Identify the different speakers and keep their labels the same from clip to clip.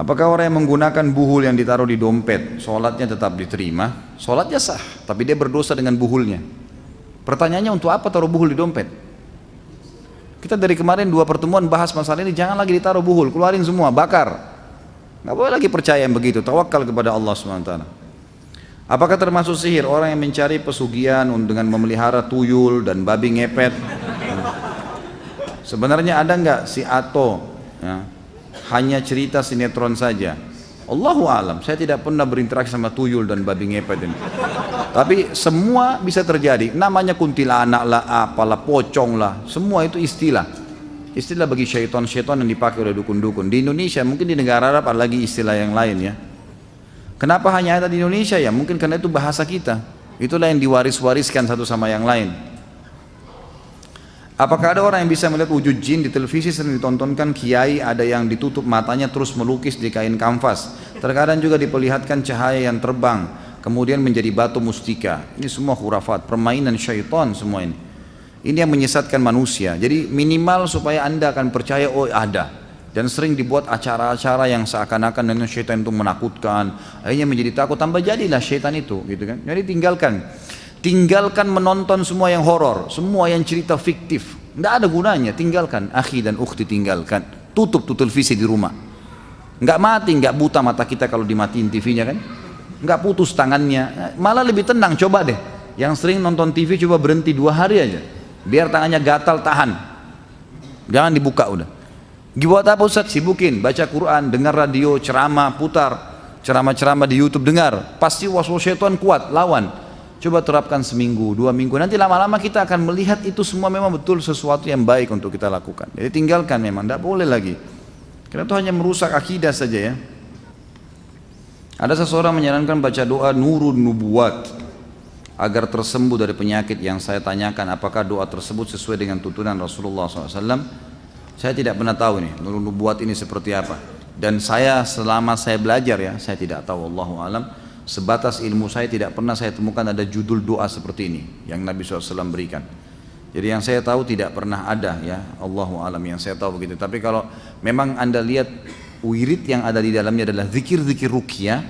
Speaker 1: Apakah orang yang menggunakan buhul yang ditaruh di dompet, sholatnya tetap diterima? Sholatnya sah, tapi dia berdosa dengan buhulnya. Pertanyaannya untuk apa taruh buhul di dompet? Kita dari kemarin dua pertemuan bahas masalah ini, jangan lagi ditaruh buhul, keluarin semua, bakar. Nggak boleh lagi percaya yang begitu, tawakal kepada Allah SWT. Apakah termasuk sihir orang yang mencari pesugihan dengan memelihara tuyul dan babi ngepet? Sebenarnya ada nggak si Ato ya, hanya cerita sinetron saja? Allahu alam, saya tidak pernah berinteraksi sama tuyul dan babi ngepet ini. Tapi semua bisa terjadi. Namanya kuntilanak lah, apalah, pocong lah, semua itu istilah. Istilah bagi syaitan-syaitan yang dipakai oleh dukun-dukun. Di Indonesia, mungkin di negara Arab ada lagi istilah yang lain ya. Kenapa hanya ada di Indonesia ya? Mungkin karena itu bahasa kita. Itulah yang diwaris-wariskan satu sama yang lain. Apakah ada orang yang bisa melihat wujud jin di televisi sering ditontonkan kiai ada yang ditutup matanya terus melukis di kain kanvas. Terkadang juga diperlihatkan cahaya yang terbang kemudian menjadi batu mustika. Ini semua khurafat, permainan syaitan semua ini. Ini yang menyesatkan manusia. Jadi minimal supaya anda akan percaya oh ada. Dan sering dibuat acara-acara yang seakan-akan dengan syaitan itu menakutkan. Akhirnya menjadi takut, tambah jadilah syaitan itu, gitu kan. Jadi tinggalkan. Tinggalkan menonton semua yang horor, semua yang cerita fiktif. Tidak ada gunanya, tinggalkan. Akhi dan ukhti tinggalkan. Tutup tuh televisi di rumah. Nggak mati, nggak buta mata kita kalau dimatiin TV-nya kan. Nggak putus tangannya. Malah lebih tenang, coba deh. Yang sering nonton TV coba berhenti dua hari aja. Biar tangannya gatal tahan. Jangan dibuka udah. Buat apa Ustaz? Sibukin, baca Quran, dengar radio, ceramah, putar. Ceramah-ceramah di Youtube dengar. Pasti waswas syaitan kuat, lawan. Coba terapkan seminggu, dua minggu. Nanti lama-lama kita akan melihat itu semua memang betul sesuatu yang baik untuk kita lakukan. Jadi tinggalkan memang, tidak boleh lagi. Karena itu hanya merusak akidah saja ya. Ada seseorang menyarankan baca doa nurun nubuat agar tersembuh dari penyakit yang saya tanyakan apakah doa tersebut sesuai dengan tuntunan Rasulullah SAW. Saya tidak pernah tahu nih nurun nubuat ini seperti apa. Dan saya selama saya belajar ya, saya tidak tahu Allahu alam Sebatas ilmu saya tidak pernah saya temukan ada judul doa seperti ini yang Nabi SAW berikan. Jadi yang saya tahu tidak pernah ada ya Allahu alam yang saya tahu begitu. Tapi kalau memang anda lihat wirid yang ada di dalamnya adalah zikir-zikir rukyah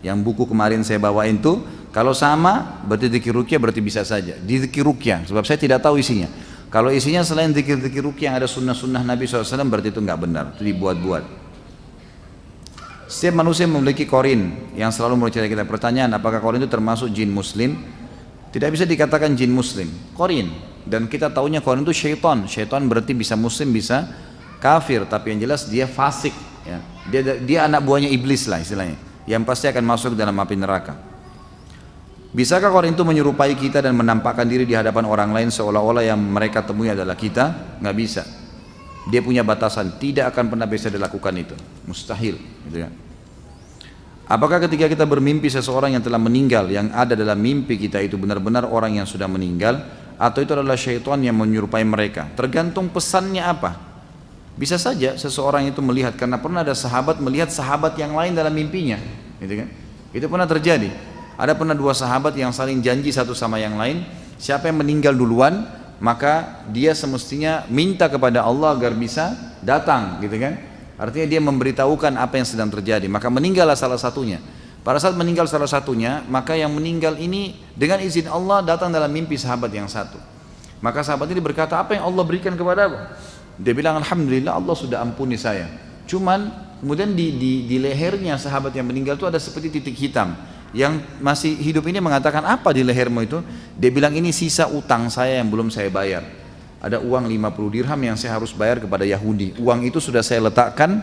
Speaker 1: yang buku kemarin saya bawain itu kalau sama berarti zikir rukyah berarti bisa saja di zikir rukyah sebab saya tidak tahu isinya. Kalau isinya selain zikir-zikir rukyah yang ada sunnah-sunnah Nabi SAW berarti itu nggak benar, itu dibuat-buat. Setiap manusia memiliki korin yang selalu mencari kita pertanyaan apakah korin itu termasuk jin muslim? Tidak bisa dikatakan jin muslim, korin. Dan kita tahunya korin itu syaitan. Syaitan berarti bisa muslim, bisa kafir. Tapi yang jelas dia fasik. Ya. Dia, dia anak buahnya iblis lah istilahnya. Yang pasti akan masuk dalam api neraka. Bisakah korin itu menyerupai kita dan menampakkan diri di hadapan orang lain seolah-olah yang mereka temui adalah kita? Nggak bisa. Dia punya batasan, tidak akan pernah bisa dilakukan itu. Mustahil. Gitu kan. Apakah ketika kita bermimpi seseorang yang telah meninggal, yang ada dalam mimpi kita itu benar-benar orang yang sudah meninggal, atau itu adalah syaitan yang menyerupai mereka? Tergantung pesannya apa. Bisa saja seseorang itu melihat, karena pernah ada sahabat melihat sahabat yang lain dalam mimpinya. Gitu kan. Itu pernah terjadi. Ada pernah dua sahabat yang saling janji satu sama yang lain, siapa yang meninggal duluan, maka dia semestinya minta kepada Allah agar bisa datang gitu kan? Artinya dia memberitahukan apa yang sedang terjadi. Maka meninggallah salah satunya. Pada saat meninggal salah satunya maka yang meninggal ini dengan izin Allah datang dalam mimpi sahabat yang satu. Maka sahabat ini berkata apa yang Allah berikan kepada aku? Dia bilang Alhamdulillah Allah sudah ampuni saya. Cuman kemudian di, di, di lehernya sahabat yang meninggal itu ada seperti titik hitam yang masih hidup ini mengatakan apa di lehermu itu? Dia bilang ini sisa utang saya yang belum saya bayar. Ada uang 50 dirham yang saya harus bayar kepada Yahudi. Uang itu sudah saya letakkan.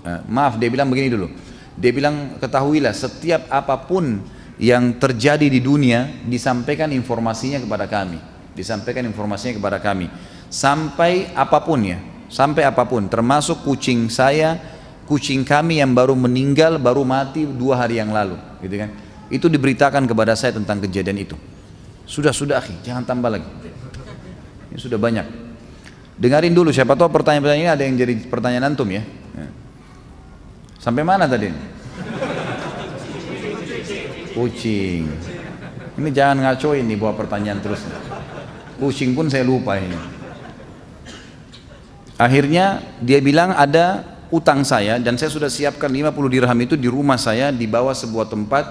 Speaker 1: Uh, maaf dia bilang begini dulu. Dia bilang ketahuilah setiap apa pun yang terjadi di dunia disampaikan informasinya kepada kami. Disampaikan informasinya kepada kami. Sampai apa pun ya sampai apa pun termasuk kucing saya kucing kami yang baru meninggal baru mati dua hari yang lalu gitu kan? Itu diberitakan kepada saya tentang kejadian itu. Sudah sudah akhi jangan tambah lagi. Ini sudah banyak. Dengarin dulu siapa tahu pertanyaan-pertanyaan ini ada yang jadi pertanyaan antum ya, sampai mana tadi kucing. Ini jangan ngacoin nih buat pertanyaan terus. Kucing pun saya lupa ini. Akhirnya dia bilang ada utang saya dan saya sudah siapkan 50 dirham itu di rumah saya di bawah sebuah tempat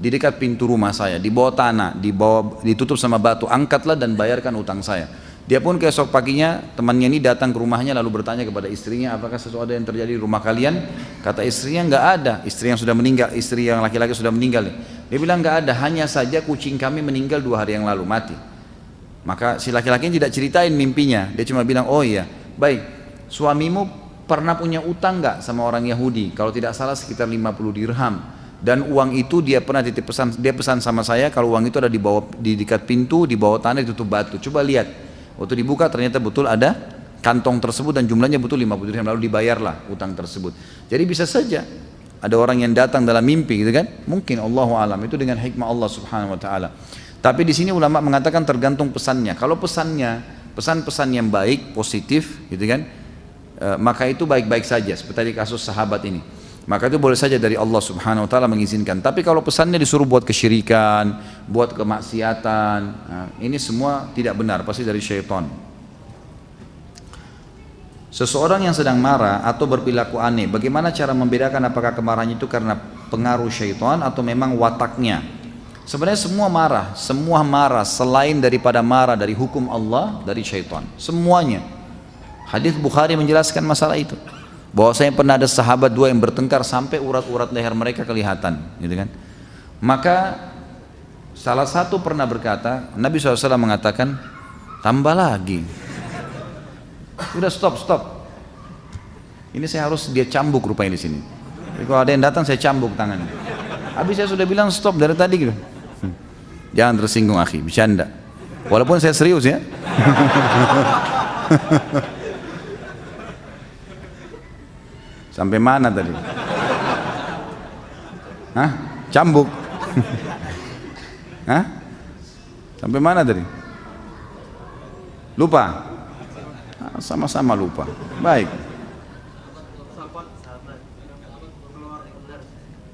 Speaker 1: di dekat pintu rumah saya, di bawah tanah, di bawah ditutup sama batu, angkatlah dan bayarkan utang saya. Dia pun keesok paginya temannya ini datang ke rumahnya lalu bertanya kepada istrinya apakah sesuatu yang terjadi di rumah kalian? Kata istrinya nggak ada, istri yang sudah meninggal, istri yang laki-laki sudah meninggal. Dia bilang nggak ada, hanya saja kucing kami meninggal dua hari yang lalu mati. Maka si laki-laki tidak ceritain mimpinya, dia cuma bilang oh iya, baik, suamimu pernah punya utang nggak sama orang Yahudi? Kalau tidak salah sekitar 50 dirham dan uang itu dia pernah titip pesan dia pesan sama saya kalau uang itu ada di bawah di dekat pintu di bawah tanah ditutup batu coba lihat Waktu dibuka ternyata betul ada kantong tersebut dan jumlahnya betul 50 dirham lalu dibayarlah utang tersebut. Jadi bisa saja ada orang yang datang dalam mimpi gitu kan? Mungkin Allah alam itu dengan hikmah Allah Subhanahu wa taala. Tapi di sini ulama mengatakan tergantung pesannya. Kalau pesannya pesan-pesan yang baik, positif gitu kan? E, maka itu baik-baik saja seperti di kasus sahabat ini maka itu boleh saja dari Allah subhanahu wa ta'ala mengizinkan tapi kalau pesannya disuruh buat kesyirikan buat kemaksiatan nah, ini semua tidak benar pasti dari syaitan Seseorang yang sedang marah atau berperilaku aneh, bagaimana cara membedakan apakah kemarahannya itu karena pengaruh syaitan atau memang wataknya? Sebenarnya semua marah, semua marah selain daripada marah dari hukum Allah dari syaitan. Semuanya. Hadis Bukhari menjelaskan masalah itu. Bahwa saya pernah ada sahabat dua yang bertengkar sampai urat-urat leher mereka kelihatan gitu kan? Maka salah satu pernah berkata Nabi SAW mengatakan tambah lagi. Udah stop stop. Ini saya harus dia cambuk rupanya di sini. Jadi kalau ada yang datang saya cambuk tangannya. Habis saya sudah bilang stop dari tadi gitu. Hmm. jangan tersinggung akhi. Bercanda. Walaupun saya serius ya Sampai mana tadi? Hah? Cambuk. Hah? Sampai mana tadi? Lupa? Ah, sama-sama lupa. Baik.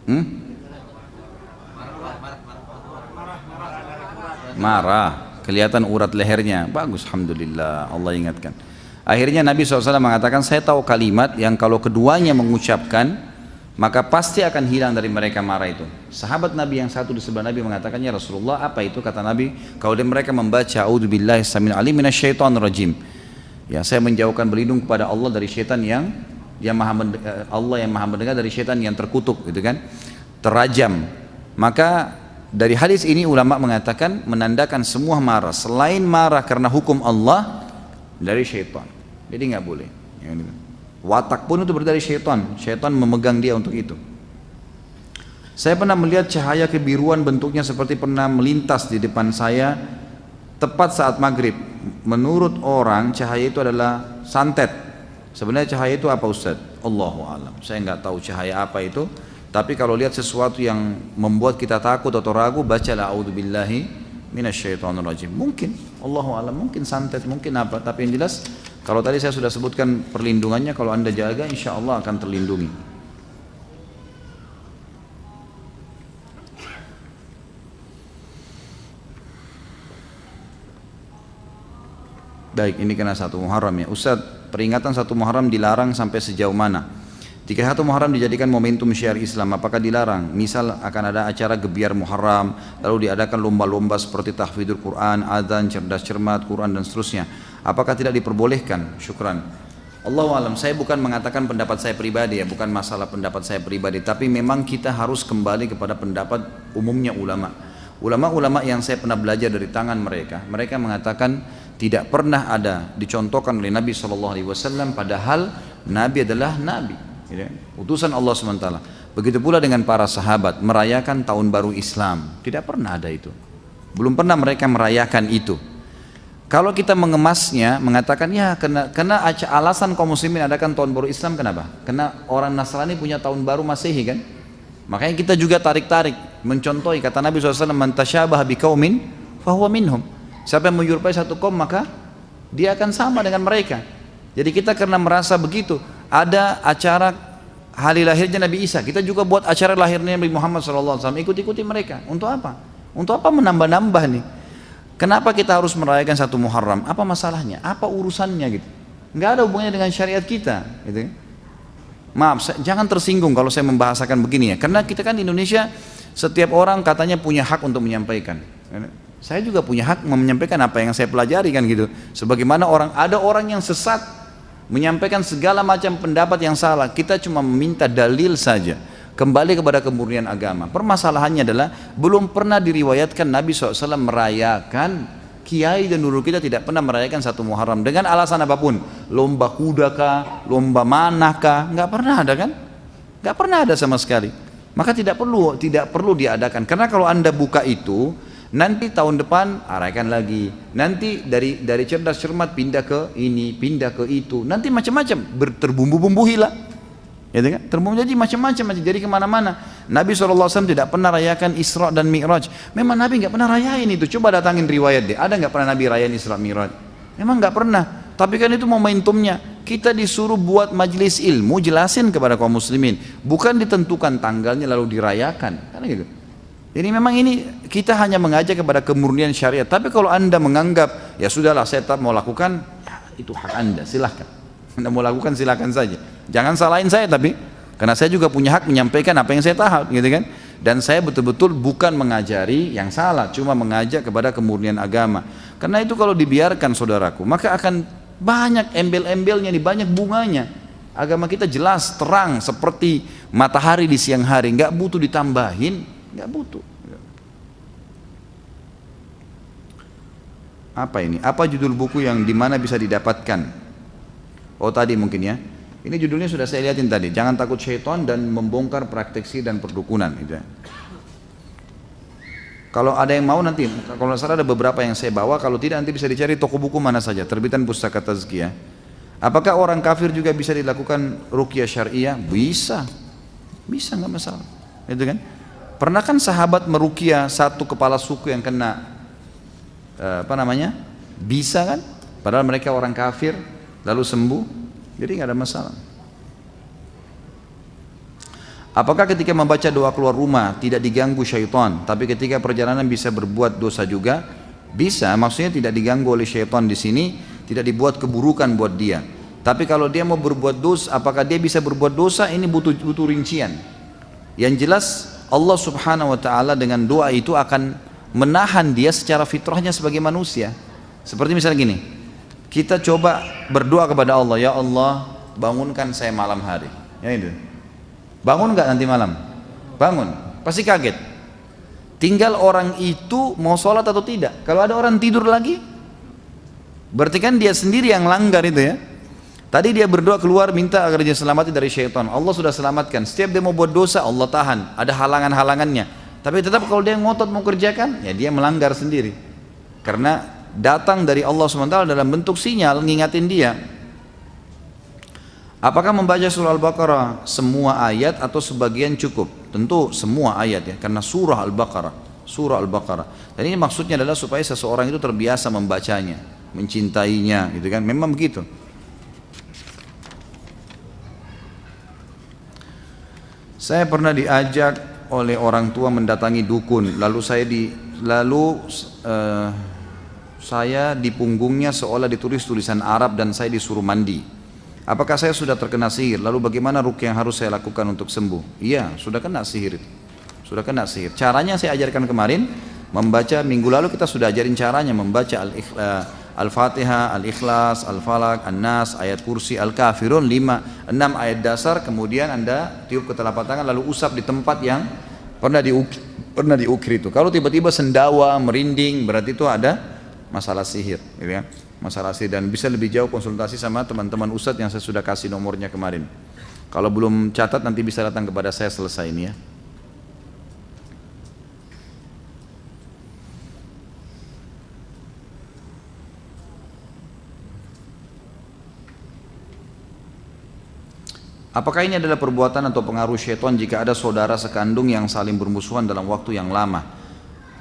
Speaker 1: Hmm? Marah, kelihatan urat lehernya. Bagus, alhamdulillah. Allah ingatkan. Akhirnya Nabi SAW mengatakan, saya tahu kalimat yang kalau keduanya mengucapkan, maka pasti akan hilang dari mereka marah itu. Sahabat Nabi yang satu di sebelah Nabi mengatakannya Rasulullah apa itu kata Nabi? Kalau mereka membaca A'udzubillahi samin alim minasyaitonir rajim. Ya, saya menjauhkan berlindung kepada Allah dari syaitan yang yang maha eh, Allah yang maha mendengar dari syaitan yang terkutuk gitu kan. Terajam. Maka dari hadis ini ulama mengatakan menandakan semua marah selain marah karena hukum Allah dari syaitan. Jadi nggak boleh. Watak pun itu dari syaitan. Syaitan memegang dia untuk itu. Saya pernah melihat cahaya kebiruan bentuknya seperti pernah melintas di depan saya tepat saat maghrib. Menurut orang cahaya itu adalah santet. Sebenarnya cahaya itu apa Ustaz? Allahu alam. Saya nggak tahu cahaya apa itu. Tapi kalau lihat sesuatu yang membuat kita takut atau ragu, bacalah a'udzubillahi minasyaitonirrajim. Mungkin, Allahu alam, mungkin santet, mungkin apa. Tapi yang jelas kalau tadi saya sudah sebutkan perlindungannya, kalau anda jaga insya Allah akan terlindungi. Baik, ini kena satu Muharram ya. Ustaz, peringatan satu Muharram dilarang sampai sejauh mana? Jika satu Muharram dijadikan momentum syiar Islam, apakah dilarang? Misal akan ada acara gebiar Muharram, lalu diadakan lomba-lomba seperti tahfidzul Quran, adzan, cerdas cermat, Quran dan seterusnya. Apakah tidak diperbolehkan? Syukran. Allah alam, saya bukan mengatakan pendapat saya pribadi ya, bukan masalah pendapat saya pribadi, tapi memang kita harus kembali kepada pendapat umumnya ulama. Ulama-ulama yang saya pernah belajar dari tangan mereka, mereka mengatakan tidak pernah ada dicontohkan oleh Nabi SAW padahal Nabi adalah Nabi ya, utusan Allah SWT begitu pula dengan para sahabat merayakan tahun baru Islam tidak pernah ada itu belum pernah mereka merayakan itu kalau kita mengemasnya mengatakan ya kena, kena alasan kaum muslimin adakan tahun baru Islam kenapa? Karena orang Nasrani punya tahun baru Masehi kan? Makanya kita juga tarik-tarik mencontohi kata Nabi SAW man tasyabah biqaumin fahuwa minhum. Siapa yang menyerupai satu kaum maka dia akan sama dengan mereka. Jadi kita karena merasa begitu, ada acara hari lahirnya Nabi Isa, kita juga buat acara lahirnya Nabi Muhammad SAW, ikut-ikuti mereka. Untuk apa? Untuk apa menambah-nambah nih? Kenapa kita harus merayakan satu Muharram? Apa masalahnya? Apa urusannya gitu? Nggak ada hubungannya dengan syariat kita, gitu. maaf, saya, jangan tersinggung kalau saya membahasakan begini ya. Karena kita kan di Indonesia setiap orang katanya punya hak untuk menyampaikan. Saya juga punya hak menyampaikan apa yang saya pelajari kan gitu. Sebagaimana orang ada orang yang sesat menyampaikan segala macam pendapat yang salah. Kita cuma meminta dalil saja. Kembali kepada kemurnian agama. Permasalahannya adalah belum pernah diriwayatkan Nabi SAW merayakan kiai dan dulu kita tidak pernah merayakan satu Muharram dengan alasan apa pun. Lomba kuda kah lomba mana kah nggak pernah ada kan? Nggak pernah ada sama sekali. Maka tidak perlu tidak perlu diadakan. Karena kalau anda buka itu nanti tahun depan arahkan lagi. Nanti dari dari cerdas cermat pindah ke ini pindah ke itu. Nanti macam-macam terbumbu-bumbu hilang Ya kan? Jadi macam-macam, jadi ke mana-mana. Nabi SAW tidak pernah rayakan Isra dan Mi'raj. Memang Nabi nggak pernah rayain itu. Coba datangin riwayat deh. Ada nggak pernah Nabi rayain Isra Mi'raj? Memang nggak pernah. Tapi kan itu momentumnya. Kita disuruh buat majelis ilmu, jelasin kepada kaum muslimin. Bukan ditentukan tanggalnya lalu dirayakan. Karena gitu. Jadi memang ini kita hanya mengajak kepada kemurnian syariat. Tapi kalau anda menganggap ya sudahlah saya tak mau lakukan, ya, itu hak anda silahkan. Anda mau lakukan silakan saja. Jangan salahin saya tapi karena saya juga punya hak menyampaikan apa yang saya tahu gitu kan. Dan saya betul-betul bukan mengajari yang salah, cuma mengajak kepada kemurnian agama. Karena itu kalau dibiarkan saudaraku, maka akan banyak embel-embelnya nih, banyak bunganya. Agama kita jelas, terang seperti matahari di siang hari, nggak butuh ditambahin, nggak butuh. Apa ini? Apa judul buku yang di mana bisa didapatkan? Oh tadi mungkin ya. Ini judulnya sudah saya lihatin tadi. Jangan takut syaitan dan membongkar praktiksi dan perdukunan. Gitu ya. Kalau ada yang mau nanti, kalau salah ada beberapa yang saya bawa. Kalau tidak nanti bisa dicari toko buku mana saja. Terbitan pustaka tazkiyah. Apakah orang kafir juga bisa dilakukan rukyah syariah? Bisa. Bisa nggak masalah. Itu kan? Pernah kan sahabat merukyah satu kepala suku yang kena eh, apa namanya? Bisa kan? Padahal mereka orang kafir, lalu sembuh, jadi nggak ada masalah. Apakah ketika membaca doa keluar rumah tidak diganggu syaitan, tapi ketika perjalanan bisa berbuat dosa juga? Bisa, maksudnya tidak diganggu oleh syaitan di sini, tidak dibuat keburukan buat dia. Tapi kalau dia mau berbuat dosa, apakah dia bisa berbuat dosa? Ini butuh butuh rincian. Yang jelas Allah Subhanahu wa taala dengan doa itu akan menahan dia secara fitrahnya sebagai manusia. Seperti misalnya gini, kita coba berdoa kepada Allah, ya Allah bangunkan saya malam hari. Ya itu. Bangun nggak nanti malam? Bangun. Pasti kaget. Tinggal orang itu mau sholat atau tidak. Kalau ada orang tidur lagi, berarti kan dia sendiri yang langgar itu ya. Tadi dia berdoa keluar minta agar dia selamatkan dari syaitan. Allah sudah selamatkan. Setiap dia mau buat dosa, Allah tahan. Ada halangan-halangannya. Tapi tetap kalau dia ngotot mau kerjakan, ya dia melanggar sendiri. Karena datang dari Allah SWT dalam bentuk sinyal ngingatin dia. Apakah membaca surah Al-Baqarah semua ayat atau sebagian cukup? Tentu semua ayat ya karena surah Al-Baqarah surah Al-Baqarah. Dan ini maksudnya adalah supaya seseorang itu terbiasa membacanya mencintainya gitu kan? Memang begitu. Saya pernah diajak oleh orang tua mendatangi dukun. Lalu saya di lalu uh, saya di punggungnya seolah ditulis tulisan Arab dan saya disuruh mandi. Apakah saya sudah terkena sihir? Lalu bagaimana rukyah yang harus saya lakukan untuk sembuh? Iya, sudah kena sihir. Sudah kena sihir. Caranya saya ajarkan kemarin, membaca minggu lalu kita sudah ajarin caranya membaca eh, Al-Fatihah, Al-Ikhlas, Al-Falak, An-Nas, ayat kursi, Al-Kafirun, lima, enam ayat dasar, kemudian Anda tiup ke telapak tangan lalu usap di tempat yang pernah diukir, pernah diukir itu. Kalau tiba-tiba sendawa, merinding, berarti itu ada masalah sihir gitu ya. Masalah sihir. Dan bisa lebih jauh konsultasi sama teman-teman ustadz yang saya sudah kasih nomornya kemarin. Kalau belum catat nanti bisa datang kepada saya selesai ini ya. Apakah ini adalah perbuatan atau pengaruh syaitan jika ada saudara sekandung yang saling bermusuhan dalam waktu yang lama?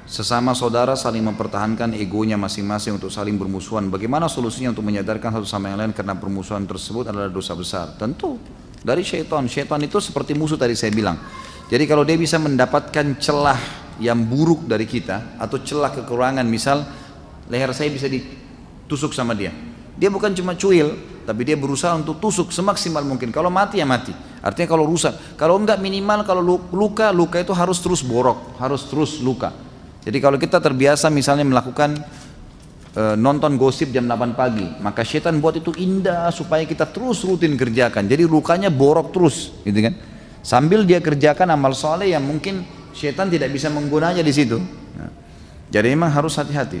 Speaker 1: Sesama saudara saling mempertahankan egonya masing-masing untuk saling bermusuhan. Bagaimana solusinya untuk menyadarkan satu sama yang lain karena permusuhan tersebut adalah dosa besar? Tentu dari syaitan. Syaitan itu seperti musuh tadi saya bilang. Jadi kalau dia bisa mendapatkan celah yang buruk dari kita atau celah kekurangan, misal leher saya bisa ditusuk sama dia. Dia bukan cuma cuil, tapi dia berusaha untuk tusuk semaksimal mungkin. Kalau mati ya mati. Artinya kalau rusak, kalau enggak minimal kalau luka, luka itu harus terus borok, harus terus luka. Jadi kalau kita terbiasa misalnya melakukan e, nonton gosip jam 8 pagi, maka setan buat itu indah supaya kita terus rutin kerjakan. Jadi lukanya borok terus, gitu kan? Sambil dia kerjakan amal soleh yang mungkin setan tidak bisa menggunanya di situ. Nah, jadi memang harus hati-hati.